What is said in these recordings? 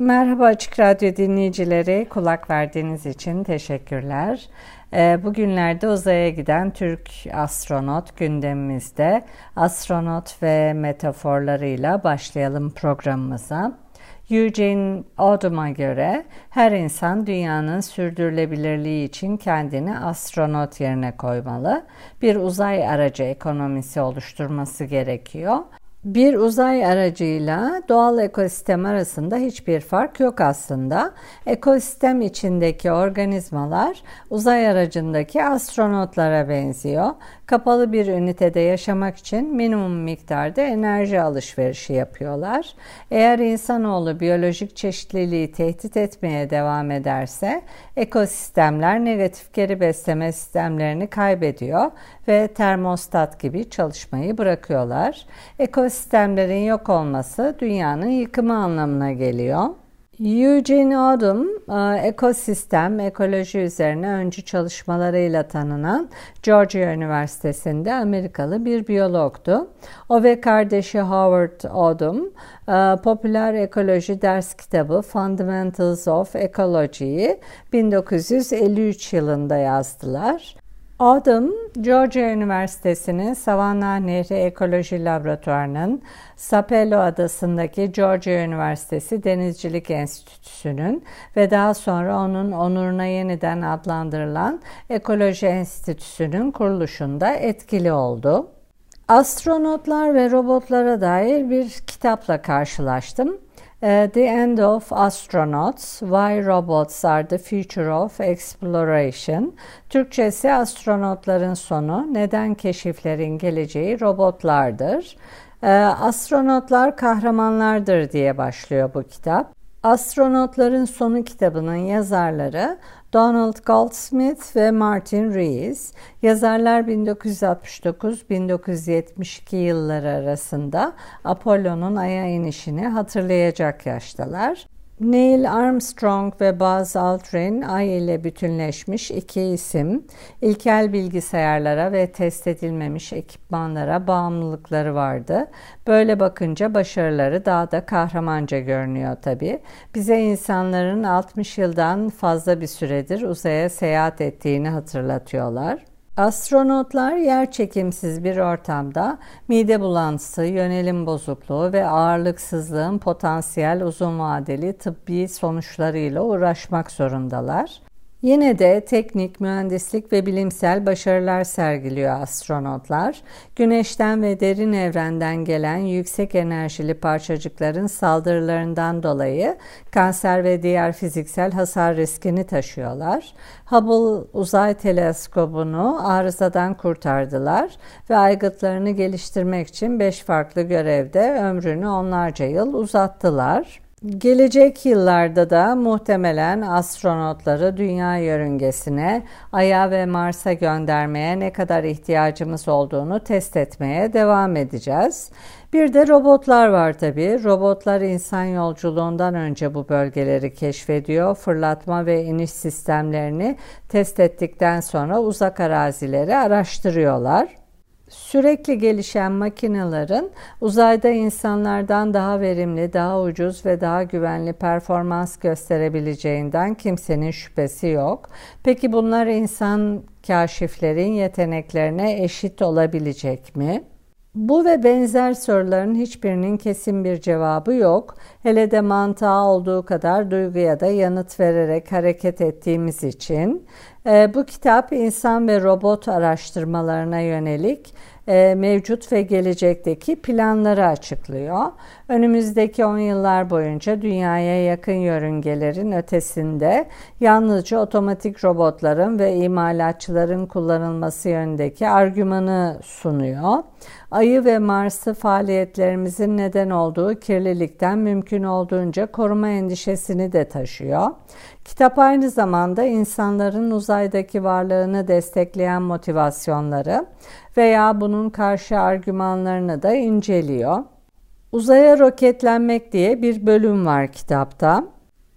Merhaba Açık Radyo dinleyicileri, kulak verdiğiniz için teşekkürler. Ee, bugünlerde uzaya giden Türk astronot gündemimizde. Astronot ve metaforlarıyla başlayalım programımıza. Eugene Odum'a göre her insan dünyanın sürdürülebilirliği için kendini astronot yerine koymalı. Bir uzay aracı ekonomisi oluşturması gerekiyor bir uzay aracıyla doğal ekosistem arasında hiçbir fark yok aslında. Ekosistem içindeki organizmalar uzay aracındaki astronotlara benziyor. Kapalı bir ünitede yaşamak için minimum miktarda enerji alışverişi yapıyorlar. Eğer insanoğlu biyolojik çeşitliliği tehdit etmeye devam ederse ekosistemler negatif geri besleme sistemlerini kaybediyor ve termostat gibi çalışmayı bırakıyorlar. Ekosistemlerin yok olması dünyanın yıkımı anlamına geliyor. Eugene Odum, e, ekosistem, ekoloji üzerine öncü çalışmalarıyla tanınan Georgia Üniversitesi'nde Amerikalı bir biyologtu. O ve kardeşi Howard Odum, e, popüler ekoloji ders kitabı Fundamentals of Ecology'yi 1953 yılında yazdılar. Adım, Georgia Üniversitesi'nin Savannah Nehri Ekoloji Laboratuvarı'nın Sapelo Adası'ndaki Georgia Üniversitesi Denizcilik Enstitüsü'nün ve daha sonra onun onuruna yeniden adlandırılan Ekoloji Enstitüsü'nün kuruluşunda etkili oldu. Astronotlar ve robotlara dair bir kitapla karşılaştım. The End of Astronauts, Why Robots Are the Future of Exploration. Türkçesi astronotların sonu, neden keşiflerin geleceği robotlardır. Uh, astronotlar kahramanlardır diye başlıyor bu kitap. Astronotların Sonu kitabının yazarları Donald Goldsmith ve Martin Rees, yazarlar 1969-1972 yılları arasında Apollo'nun Ay'a inişini hatırlayacak yaştalar. Neil Armstrong ve Buzz Aldrin Ay ile bütünleşmiş iki isim, ilkel bilgisayarlara ve test edilmemiş ekipmanlara bağımlılıkları vardı. Böyle bakınca başarıları daha da kahramanca görünüyor tabi. Bize insanların 60 yıldan fazla bir süredir uzaya seyahat ettiğini hatırlatıyorlar. Astronotlar yer çekimsiz bir ortamda mide bulantısı, yönelim bozukluğu ve ağırlıksızlığın potansiyel uzun vadeli tıbbi sonuçlarıyla uğraşmak zorundalar. Yine de teknik, mühendislik ve bilimsel başarılar sergiliyor astronotlar. Güneşten ve derin evrenden gelen yüksek enerjili parçacıkların saldırılarından dolayı kanser ve diğer fiziksel hasar riskini taşıyorlar. Hubble uzay teleskobunu arızadan kurtardılar ve aygıtlarını geliştirmek için 5 farklı görevde ömrünü onlarca yıl uzattılar. Gelecek yıllarda da muhtemelen astronotları dünya yörüngesine, Ay'a ve Mars'a göndermeye ne kadar ihtiyacımız olduğunu test etmeye devam edeceğiz. Bir de robotlar var tabi. Robotlar insan yolculuğundan önce bu bölgeleri keşfediyor. Fırlatma ve iniş sistemlerini test ettikten sonra uzak arazileri araştırıyorlar. Sürekli gelişen makinelerin uzayda insanlardan daha verimli, daha ucuz ve daha güvenli performans gösterebileceğinden kimsenin şüphesi yok. Peki bunlar insan kaşiflerin yeteneklerine eşit olabilecek mi? Bu ve benzer soruların hiçbirinin kesin bir cevabı yok. Hele de mantığa olduğu kadar duyguya da yanıt vererek hareket ettiğimiz için. E, bu kitap insan ve robot araştırmalarına yönelik e, mevcut ve gelecekteki planları açıklıyor. Önümüzdeki 10 yıllar boyunca dünyaya yakın yörüngelerin ötesinde yalnızca otomatik robotların ve imalatçıların kullanılması yönündeki argümanı sunuyor. Ayı ve Mars'ı faaliyetlerimizin neden olduğu kirlilikten mümkün olduğunca koruma endişesini de taşıyor. Kitap aynı zamanda insanların uzaydaki varlığını destekleyen motivasyonları veya bunun karşı argümanlarını da inceliyor. Uzaya roketlenmek diye bir bölüm var kitapta.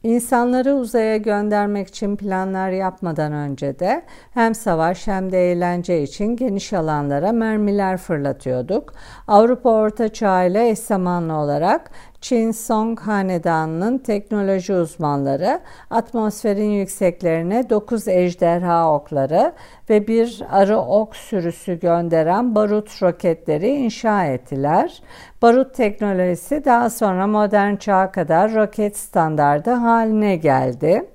İnsanları uzaya göndermek için planlar yapmadan önce de hem savaş hem de eğlence için geniş alanlara mermiler fırlatıyorduk. Avrupa Orta Çağ ile eş zamanlı olarak Çin Song Hanedanı'nın teknoloji uzmanları atmosferin yükseklerine 9 ejderha okları ve bir arı ok sürüsü gönderen barut roketleri inşa ettiler. Barut teknolojisi daha sonra modern çağa kadar roket standardı haline geldi.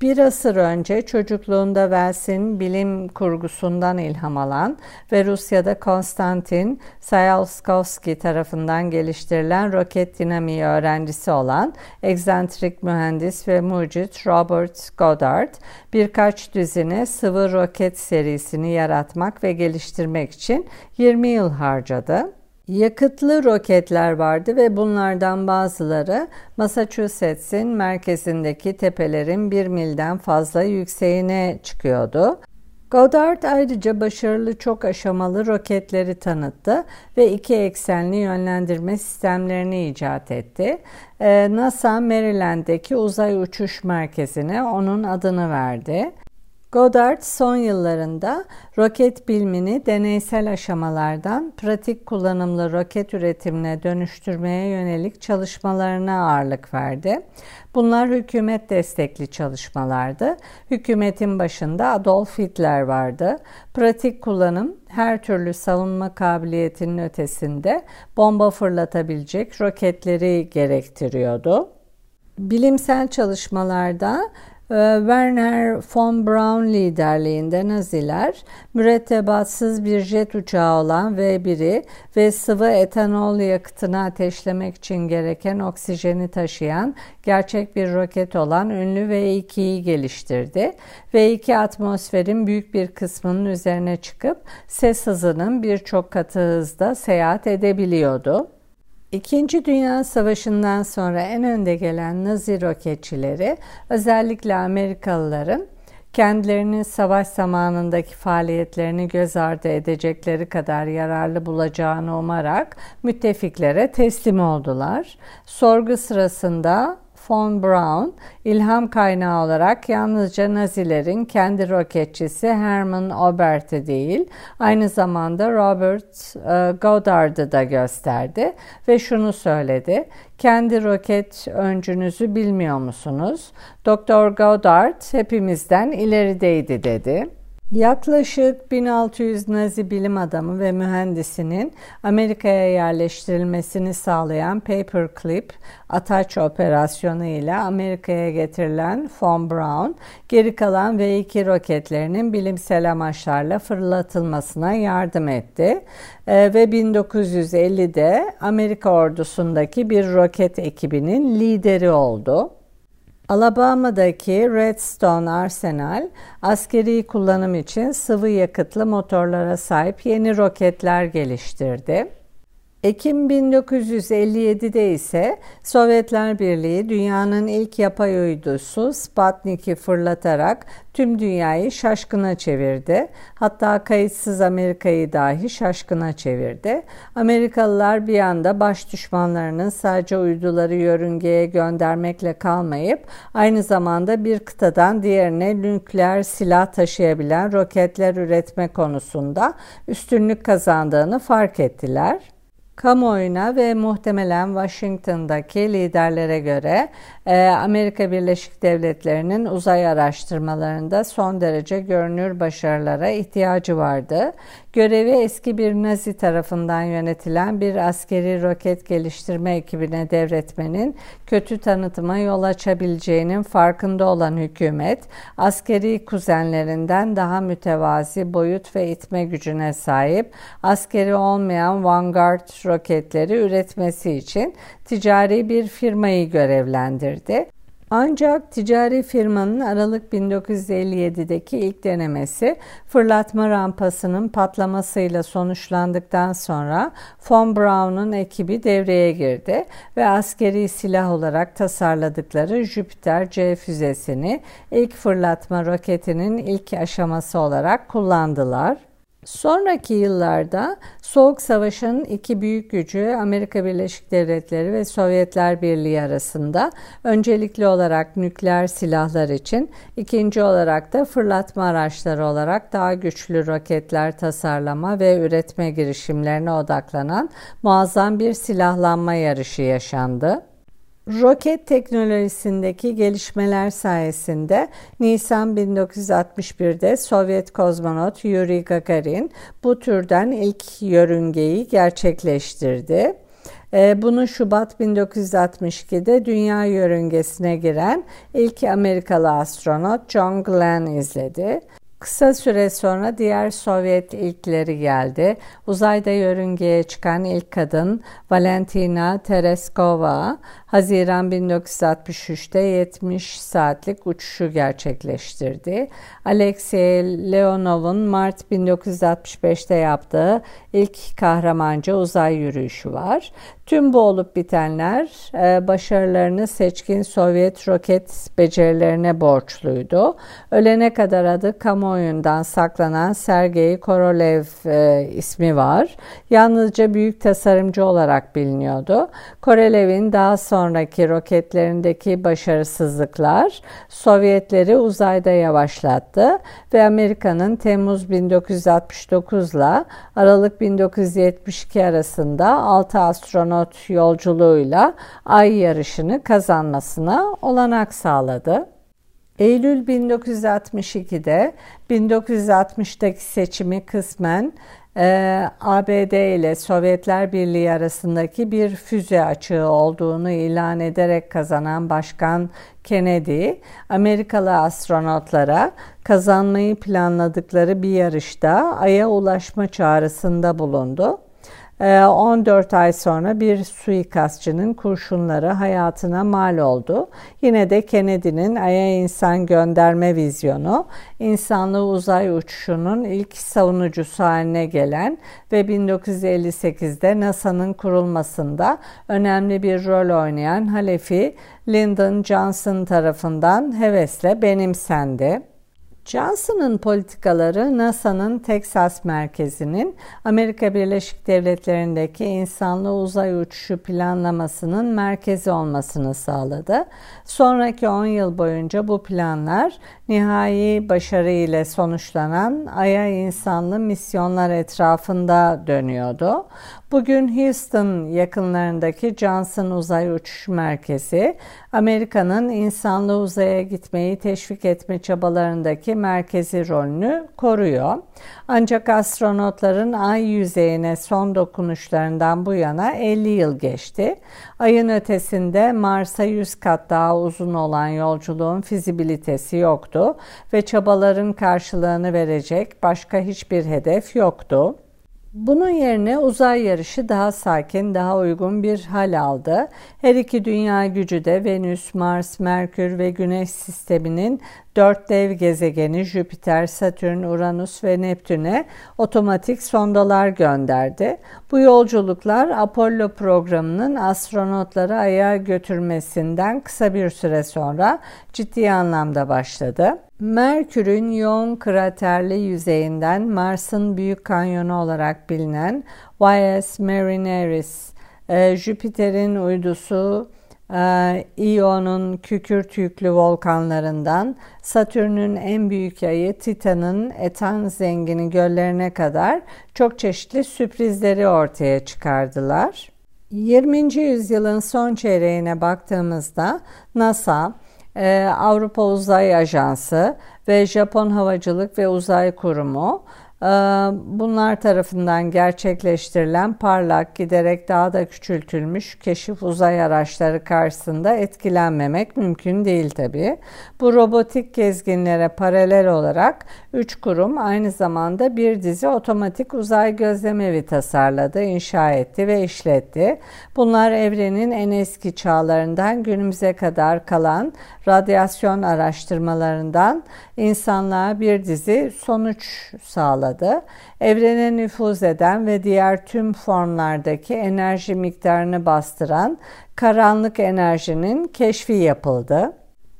Bir asır önce çocukluğunda Wells'in bilim kurgusundan ilham alan ve Rusya'da Konstantin Sayalskovski tarafından geliştirilen roket dinamiği öğrencisi olan egzantrik mühendis ve mucit Robert Goddard birkaç düzine sıvı roket serisini yaratmak ve geliştirmek için 20 yıl harcadı. Yakıtlı roketler vardı ve bunlardan bazıları Massachusetts'in merkezindeki tepelerin bir milden fazla yükseğine çıkıyordu. Goddard ayrıca başarılı çok aşamalı roketleri tanıttı ve iki eksenli yönlendirme sistemlerini icat etti. Ee, NASA Maryland'deki uzay uçuş merkezine onun adını verdi. Goddard son yıllarında roket bilimini deneysel aşamalardan pratik kullanımlı roket üretimine dönüştürmeye yönelik çalışmalarına ağırlık verdi. Bunlar hükümet destekli çalışmalardı. Hükümetin başında Adolf Hitler vardı. Pratik kullanım her türlü savunma kabiliyetinin ötesinde bomba fırlatabilecek roketleri gerektiriyordu. Bilimsel çalışmalarda Werner von Braun liderliğinde Naziler mürettebatsız bir jet uçağı olan V1'i ve sıvı etanol yakıtını ateşlemek için gereken oksijeni taşıyan gerçek bir roket olan ünlü V2'yi geliştirdi. V2 atmosferin büyük bir kısmının üzerine çıkıp ses hızının birçok katı hızda seyahat edebiliyordu. İkinci Dünya Savaşı'ndan sonra en önde gelen Nazi roketçileri özellikle Amerikalıların kendilerinin savaş zamanındaki faaliyetlerini göz ardı edecekleri kadar yararlı bulacağını umarak müttefiklere teslim oldular. Sorgu sırasında von Braun ilham kaynağı olarak yalnızca Nazilerin kendi roketçisi Hermann Obert'i değil, aynı zamanda Robert e, Goddard'ı da gösterdi ve şunu söyledi. Kendi roket öncünüzü bilmiyor musunuz? Doktor Goddard hepimizden ilerideydi dedi. Yaklaşık 1600 Nazi bilim adamı ve mühendisinin Amerika'ya yerleştirilmesini sağlayan Paperclip ataç operasyonu ile Amerika'ya getirilen von Braun, geri kalan V2 roketlerinin bilimsel amaçlarla fırlatılmasına yardım etti ee, ve 1950'de Amerika ordusundaki bir roket ekibinin lideri oldu. Alabama'daki Redstone Arsenal, askeri kullanım için sıvı yakıtlı motorlara sahip yeni roketler geliştirdi. Ekim 1957'de ise Sovyetler Birliği dünyanın ilk yapay uydusu Sputnik'i fırlatarak tüm dünyayı şaşkına çevirdi. Hatta kayıtsız Amerika'yı dahi şaşkına çevirdi. Amerikalılar bir anda baş düşmanlarının sadece uyduları yörüngeye göndermekle kalmayıp aynı zamanda bir kıtadan diğerine nükleer silah taşıyabilen roketler üretme konusunda üstünlük kazandığını fark ettiler. Kamuoyuna ve muhtemelen Washington'daki liderlere göre Amerika Birleşik Devletleri'nin uzay araştırmalarında son derece görünür başarılara ihtiyacı vardı. Görevi eski bir Nazi tarafından yönetilen bir askeri roket geliştirme ekibine devretmenin kötü tanıtıma yol açabileceğinin farkında olan hükümet, askeri kuzenlerinden daha mütevazi boyut ve itme gücüne sahip askeri olmayan Vanguard roketleri üretmesi için ticari bir firmayı görevlendirdi. Ancak ticari firmanın Aralık 1957'deki ilk denemesi fırlatma rampasının patlamasıyla sonuçlandıktan sonra von Braun'un ekibi devreye girdi ve askeri silah olarak tasarladıkları Jupiter C füzesini ilk fırlatma roketinin ilk aşaması olarak kullandılar. Sonraki yıllarda Soğuk Savaş'ın iki büyük gücü Amerika Birleşik Devletleri ve Sovyetler Birliği arasında öncelikli olarak nükleer silahlar için, ikinci olarak da fırlatma araçları olarak daha güçlü roketler tasarlama ve üretme girişimlerine odaklanan muazzam bir silahlanma yarışı yaşandı. Roket teknolojisindeki gelişmeler sayesinde Nisan 1961'de Sovyet kozmonot Yuri Gagarin bu türden ilk yörüngeyi gerçekleştirdi. Ee, bunu Şubat 1962'de dünya yörüngesine giren ilk Amerikalı astronot John Glenn izledi. Kısa süre sonra diğer Sovyet ilkleri geldi. Uzayda yörüngeye çıkan ilk kadın Valentina Tereskova, Haziran 1963'te 70 saatlik uçuşu gerçekleştirdi. Alexey Leonov'un Mart 1965'te yaptığı ilk kahramanca uzay yürüyüşü var. Tüm bu olup bitenler e, başarılarını seçkin Sovyet roket becerilerine borçluydu. Ölene kadar adı kamuoyundan saklanan Sergei Korolev e, ismi var. Yalnızca büyük tasarımcı olarak biliniyordu. Korolev'in daha sonraki roketlerindeki başarısızlıklar Sovyetleri uzayda yavaşlattı ve Amerika'nın Temmuz 1969 ile Aralık 1972 arasında 6 astronot yolculuğuyla ay yarışını kazanmasına olanak sağladı. Eylül 1962'de 1960'daki seçimi kısmen e, ABD ile Sovyetler Birliği arasındaki bir füze açığı olduğunu ilan ederek kazanan Başkan Kennedy, Amerikalı astronotlara kazanmayı planladıkları bir yarışta Ay'a ulaşma çağrısında bulundu. 14 ee, ay sonra bir suikastçının kurşunları hayatına mal oldu. Yine de Kennedy'nin Ay'a insan gönderme vizyonu, insanlı uzay uçuşunun ilk savunucusu haline gelen ve 1958'de NASA'nın kurulmasında önemli bir rol oynayan halefi Lyndon Johnson tarafından hevesle benimsendi. Johnson'ın politikaları NASA'nın Texas merkezinin Amerika Birleşik Devletleri'ndeki insanlı uzay uçuşu planlamasının merkezi olmasını sağladı. Sonraki 10 yıl boyunca bu planlar nihai başarı ile sonuçlanan Ay'a insanlı misyonlar etrafında dönüyordu. Bugün Houston yakınlarındaki Johnson Uzay Uçuş Merkezi, Amerika'nın insanlı uzaya gitmeyi teşvik etme çabalarındaki merkezi rolünü koruyor. Ancak astronotların ay yüzeyine son dokunuşlarından bu yana 50 yıl geçti. Ayın ötesinde Mars'a 100 kat daha uzun olan yolculuğun fizibilitesi yoktu ve çabaların karşılığını verecek başka hiçbir hedef yoktu. Bunun yerine uzay yarışı daha sakin, daha uygun bir hal aldı. Her iki dünya gücü de Venüs, Mars, Merkür ve Güneş sisteminin dört dev gezegeni Jüpiter, Satürn, Uranüs ve Neptün'e otomatik sondalar gönderdi. Bu yolculuklar Apollo programının astronotları Ay'a götürmesinden kısa bir süre sonra ciddi anlamda başladı. Merkür'ün yoğun kraterli yüzeyinden Mars'ın büyük kanyonu olarak bilinen YS Marineris, e, Jüpiter'in uydusu e, Io'nun kükürt yüklü volkanlarından Satürn'ün en büyük ayı Titan'ın etan zengini göllerine kadar çok çeşitli sürprizleri ortaya çıkardılar. 20. yüzyılın son çeyreğine baktığımızda NASA, e, Avrupa Uzay Ajansı ve Japon Havacılık ve Uzay Kurumu Ee, bunlar tarafından gerçekleştirilen parlak, giderek daha da küçültülmüş keşif uzay araçları karşısında etkilenmemek mümkün değil tabi. Bu robotik gezginlere paralel olarak üç kurum aynı zamanda bir dizi otomatik uzay gözlemevi tasarladı, inşa etti ve işletti. Bunlar evrenin en eski çağlarından günümüze kadar kalan radyasyon araştırmalarından insanlığa bir dizi sonuç sağladı. Evrene nüfuz eden ve diğer tüm formlardaki enerji miktarını bastıran karanlık enerjinin keşfi yapıldı.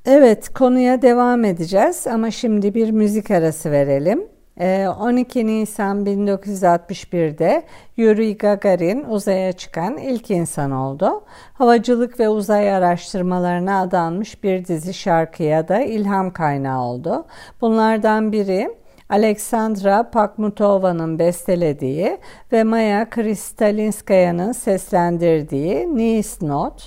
Evet, konuya devam edeceğiz ama şimdi bir müzik arası verelim. 12 ee, Nisan 1961'de Yuri Gagarin uzaya çıkan ilk insan oldu. Havacılık ve uzay araştırmalarına adanmış bir dizi şarkıya da ilham kaynağı oldu. Bunlardan biri Alexandra Pakmutova'nın bestelediği ve Maya Kristalinskaya'nın seslendirdiği Nice Note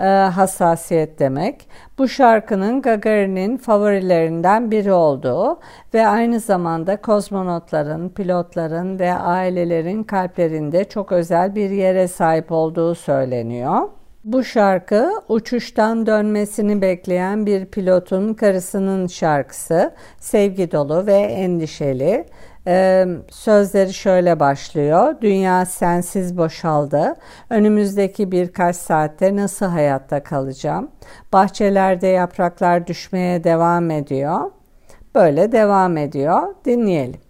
e, hassasiyet demek. Bu şarkının Gagarin'in favorilerinden biri olduğu ve aynı zamanda kozmonotların, pilotların ve ailelerin kalplerinde çok özel bir yere sahip olduğu söyleniyor. Bu şarkı uçuştan dönmesini bekleyen bir pilotun karısının şarkısı. Sevgi dolu ve endişeli. Ee, sözleri şöyle başlıyor. Dünya sensiz boşaldı. Önümüzdeki birkaç saatte nasıl hayatta kalacağım? Bahçelerde yapraklar düşmeye devam ediyor. Böyle devam ediyor. Dinleyelim.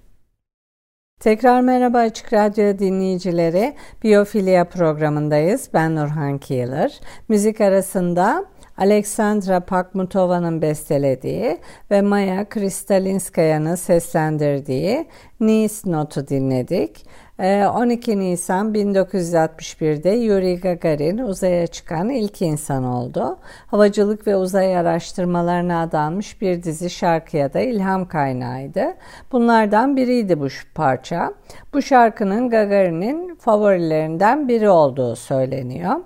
Tekrar merhaba Açık Radyo dinleyicileri. Biyofilya programındayız. Ben Nurhan Kiyılır. Müzik arasında Alexandra Pakmutova'nın bestelediği ve Maya Kristalinskaya'nın seslendirdiği Nice Notu dinledik. 12 ee, Nisan 1961'de Yuri Gagarin uzaya çıkan ilk insan oldu. Havacılık ve uzay araştırmalarına adanmış bir dizi şarkıya da ilham kaynağıydı. Bunlardan biriydi bu parça. Bu şarkının Gagarin'in favorilerinden biri olduğu söyleniyor.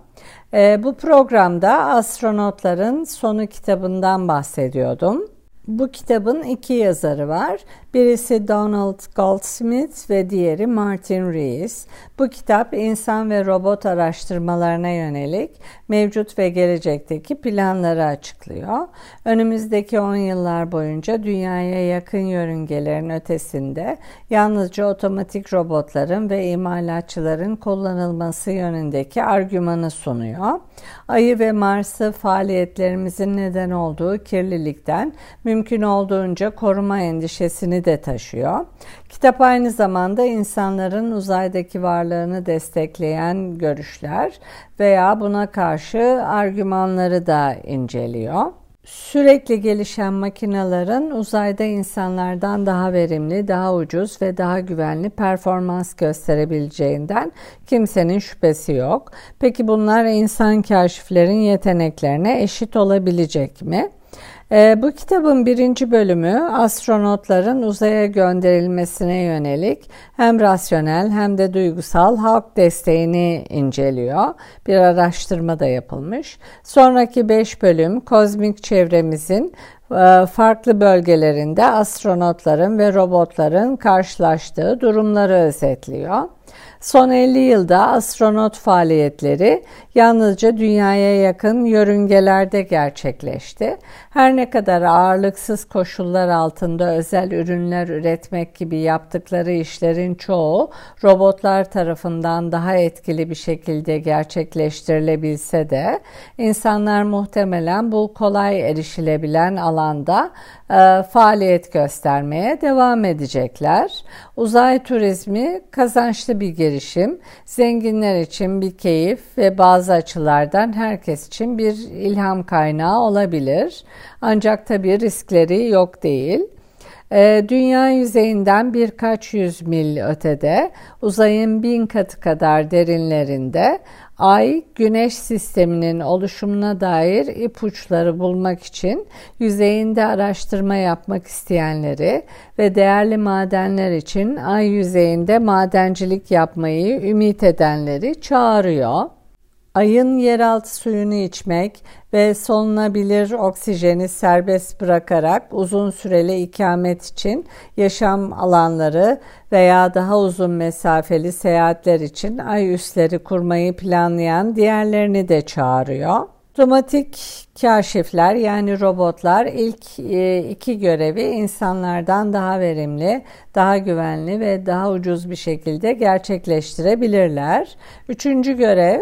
Ee, bu programda astronotların sonu kitabından bahsediyordum. Bu kitabın iki yazarı var. Birisi Donald Goldsmith ve diğeri Martin Rees. Bu kitap insan ve robot araştırmalarına yönelik mevcut ve gelecekteki planları açıklıyor. Önümüzdeki 10 yıllar boyunca dünyaya yakın yörüngelerin ötesinde yalnızca otomatik robotların ve imalatçıların kullanılması yönündeki argümanı sunuyor. Ayı ve Mars'ı faaliyetlerimizin neden olduğu kirlilikten mümkün olduğunca koruma endişesini de taşıyor. Kitap aynı zamanda insanların uzaydaki varlığını destekleyen görüşler veya buna karşı argümanları da inceliyor. Sürekli gelişen makinelerin uzayda insanlardan daha verimli, daha ucuz ve daha güvenli performans gösterebileceğinden kimsenin şüphesi yok. Peki bunlar insan kaşiflerin yeteneklerine eşit olabilecek mi? E, bu kitabın birinci bölümü astronotların uzaya gönderilmesine yönelik hem rasyonel hem de duygusal halk desteğini inceliyor. Bir araştırma da yapılmış. Sonraki beş bölüm kozmik çevremizin e, farklı bölgelerinde astronotların ve robotların karşılaştığı durumları özetliyor. Son 50 yılda astronot faaliyetleri yalnızca dünyaya yakın yörüngelerde gerçekleşti. Her ne kadar ağırlıksız koşullar altında özel ürünler üretmek gibi yaptıkları işlerin çoğu robotlar tarafından daha etkili bir şekilde gerçekleştirilebilse de insanlar muhtemelen bu kolay erişilebilen alanda e, faaliyet göstermeye devam edecekler. Uzay turizmi kazançlı bir girişim, zenginler için bir keyif ve bazı açılardan herkes için bir ilham kaynağı olabilir. Ancak tabii riskleri yok değil. Ee, dünya yüzeyinden birkaç yüz mil ötede, uzayın bin katı kadar derinlerinde Ay, Güneş sisteminin oluşumuna dair ipuçları bulmak için yüzeyinde araştırma yapmak isteyenleri ve değerli madenler için Ay yüzeyinde madencilik yapmayı ümit edenleri çağırıyor. Ayın yeraltı suyunu içmek ve solunabilir oksijeni serbest bırakarak uzun süreli ikamet için yaşam alanları veya daha uzun mesafeli seyahatler için ay üsleri kurmayı planlayan diğerlerini de çağırıyor. Otomatik kaşifler yani robotlar ilk e, iki görevi insanlardan daha verimli, daha güvenli ve daha ucuz bir şekilde gerçekleştirebilirler. Üçüncü görev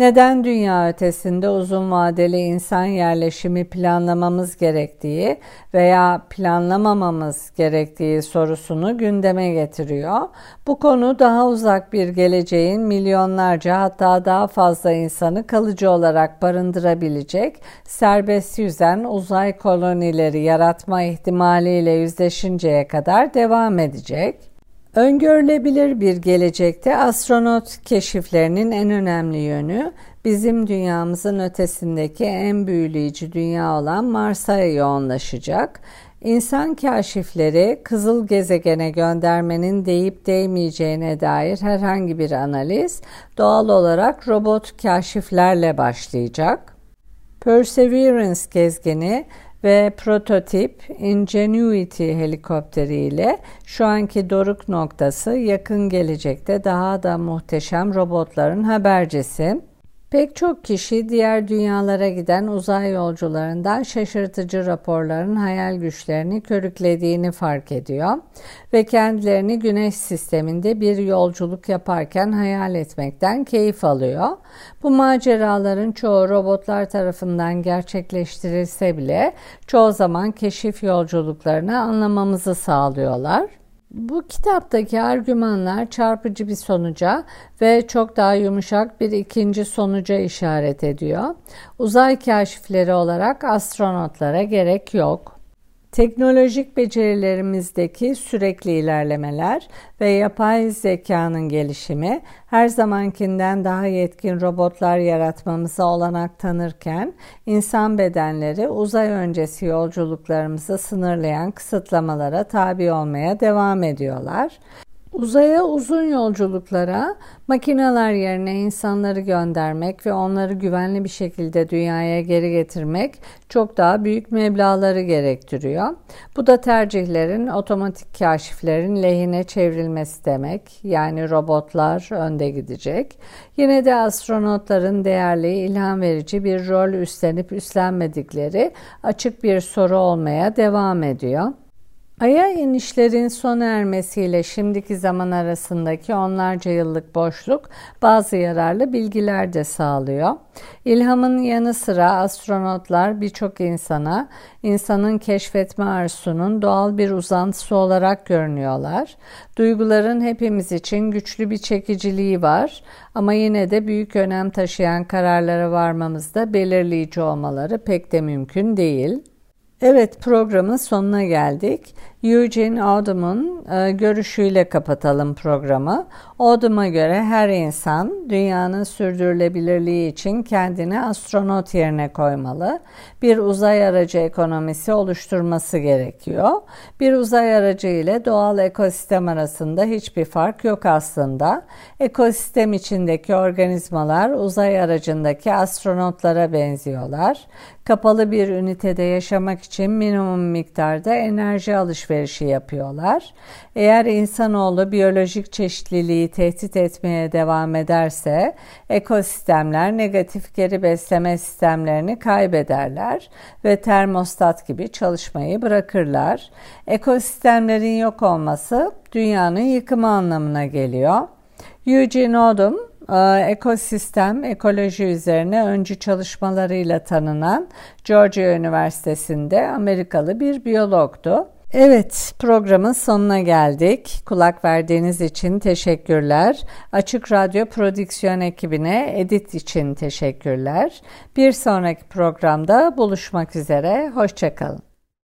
neden dünya ötesinde uzun vadeli insan yerleşimi planlamamız gerektiği veya planlamamamız gerektiği sorusunu gündeme getiriyor. Bu konu daha uzak bir geleceğin milyonlarca hatta daha fazla insanı kalıcı olarak barındırabilecek serbest yüzen uzay kolonileri yaratma ihtimaliyle yüzleşinceye kadar devam edecek. Öngörülebilir bir gelecekte astronot keşiflerinin en önemli yönü bizim dünyamızın ötesindeki en büyüleyici dünya olan Mars'a yoğunlaşacak. İnsan kaşifleri kızıl gezegene göndermenin deyip değmeyeceğine dair herhangi bir analiz doğal olarak robot kaşiflerle başlayacak. Perseverance gezgini ve prototip Ingenuity helikopteriyle şu anki doruk noktası yakın gelecekte daha da muhteşem robotların habercisi. Pek çok kişi diğer dünyalara giden uzay yolcularından şaşırtıcı raporların hayal güçlerini körüklediğini fark ediyor ve kendilerini güneş sisteminde bir yolculuk yaparken hayal etmekten keyif alıyor. Bu maceraların çoğu robotlar tarafından gerçekleştirilse bile çoğu zaman keşif yolculuklarını anlamamızı sağlıyorlar. Bu kitaptaki argümanlar çarpıcı bir sonuca ve çok daha yumuşak bir ikinci sonuca işaret ediyor. Uzay kaşifleri olarak astronotlara gerek yok. Teknolojik becerilerimizdeki sürekli ilerlemeler ve yapay zekanın gelişimi her zamankinden daha yetkin robotlar yaratmamıza olanak tanırken insan bedenleri uzay öncesi yolculuklarımızı sınırlayan kısıtlamalara tabi olmaya devam ediyorlar. Uzaya uzun yolculuklara makineler yerine insanları göndermek ve onları güvenli bir şekilde dünyaya geri getirmek çok daha büyük meblaları gerektiriyor. Bu da tercihlerin otomatik kaşiflerin lehine çevrilmesi demek. Yani robotlar önde gidecek. Yine de astronotların değerli, ilham verici bir rol üstlenip üstlenmedikleri açık bir soru olmaya devam ediyor. Ay'a inişlerin sona ermesiyle şimdiki zaman arasındaki onlarca yıllık boşluk bazı yararlı bilgiler de sağlıyor. İlhamın yanı sıra astronotlar birçok insana insanın keşfetme arzusunun doğal bir uzantısı olarak görünüyorlar. Duyguların hepimiz için güçlü bir çekiciliği var ama yine de büyük önem taşıyan kararlara varmamızda belirleyici olmaları pek de mümkün değil. Evet programın sonuna geldik. Eugene Odom'un e, görüşüyle kapatalım programı. Odom'a göre her insan dünyanın sürdürülebilirliği için kendini astronot yerine koymalı. Bir uzay aracı ekonomisi oluşturması gerekiyor. Bir uzay aracı ile doğal ekosistem arasında hiçbir fark yok aslında. Ekosistem içindeki organizmalar uzay aracındaki astronotlara benziyorlar. Kapalı bir ünitede yaşamak için minimum miktarda enerji alışverişi alışverişi yapıyorlar. Eğer insanoğlu biyolojik çeşitliliği tehdit etmeye devam ederse ekosistemler negatif geri besleme sistemlerini kaybederler ve termostat gibi çalışmayı bırakırlar. Ekosistemlerin yok olması dünyanın yıkımı anlamına geliyor. Eugene Odom e, ekosistem, ekoloji üzerine öncü çalışmalarıyla tanınan Georgia Üniversitesi'nde Amerikalı bir biyologtu. Evet, programın sonuna geldik. Kulak verdiğiniz için teşekkürler. Açık Radyo Prodüksiyon ekibine edit için teşekkürler. Bir sonraki programda buluşmak üzere. Hoşçakalın.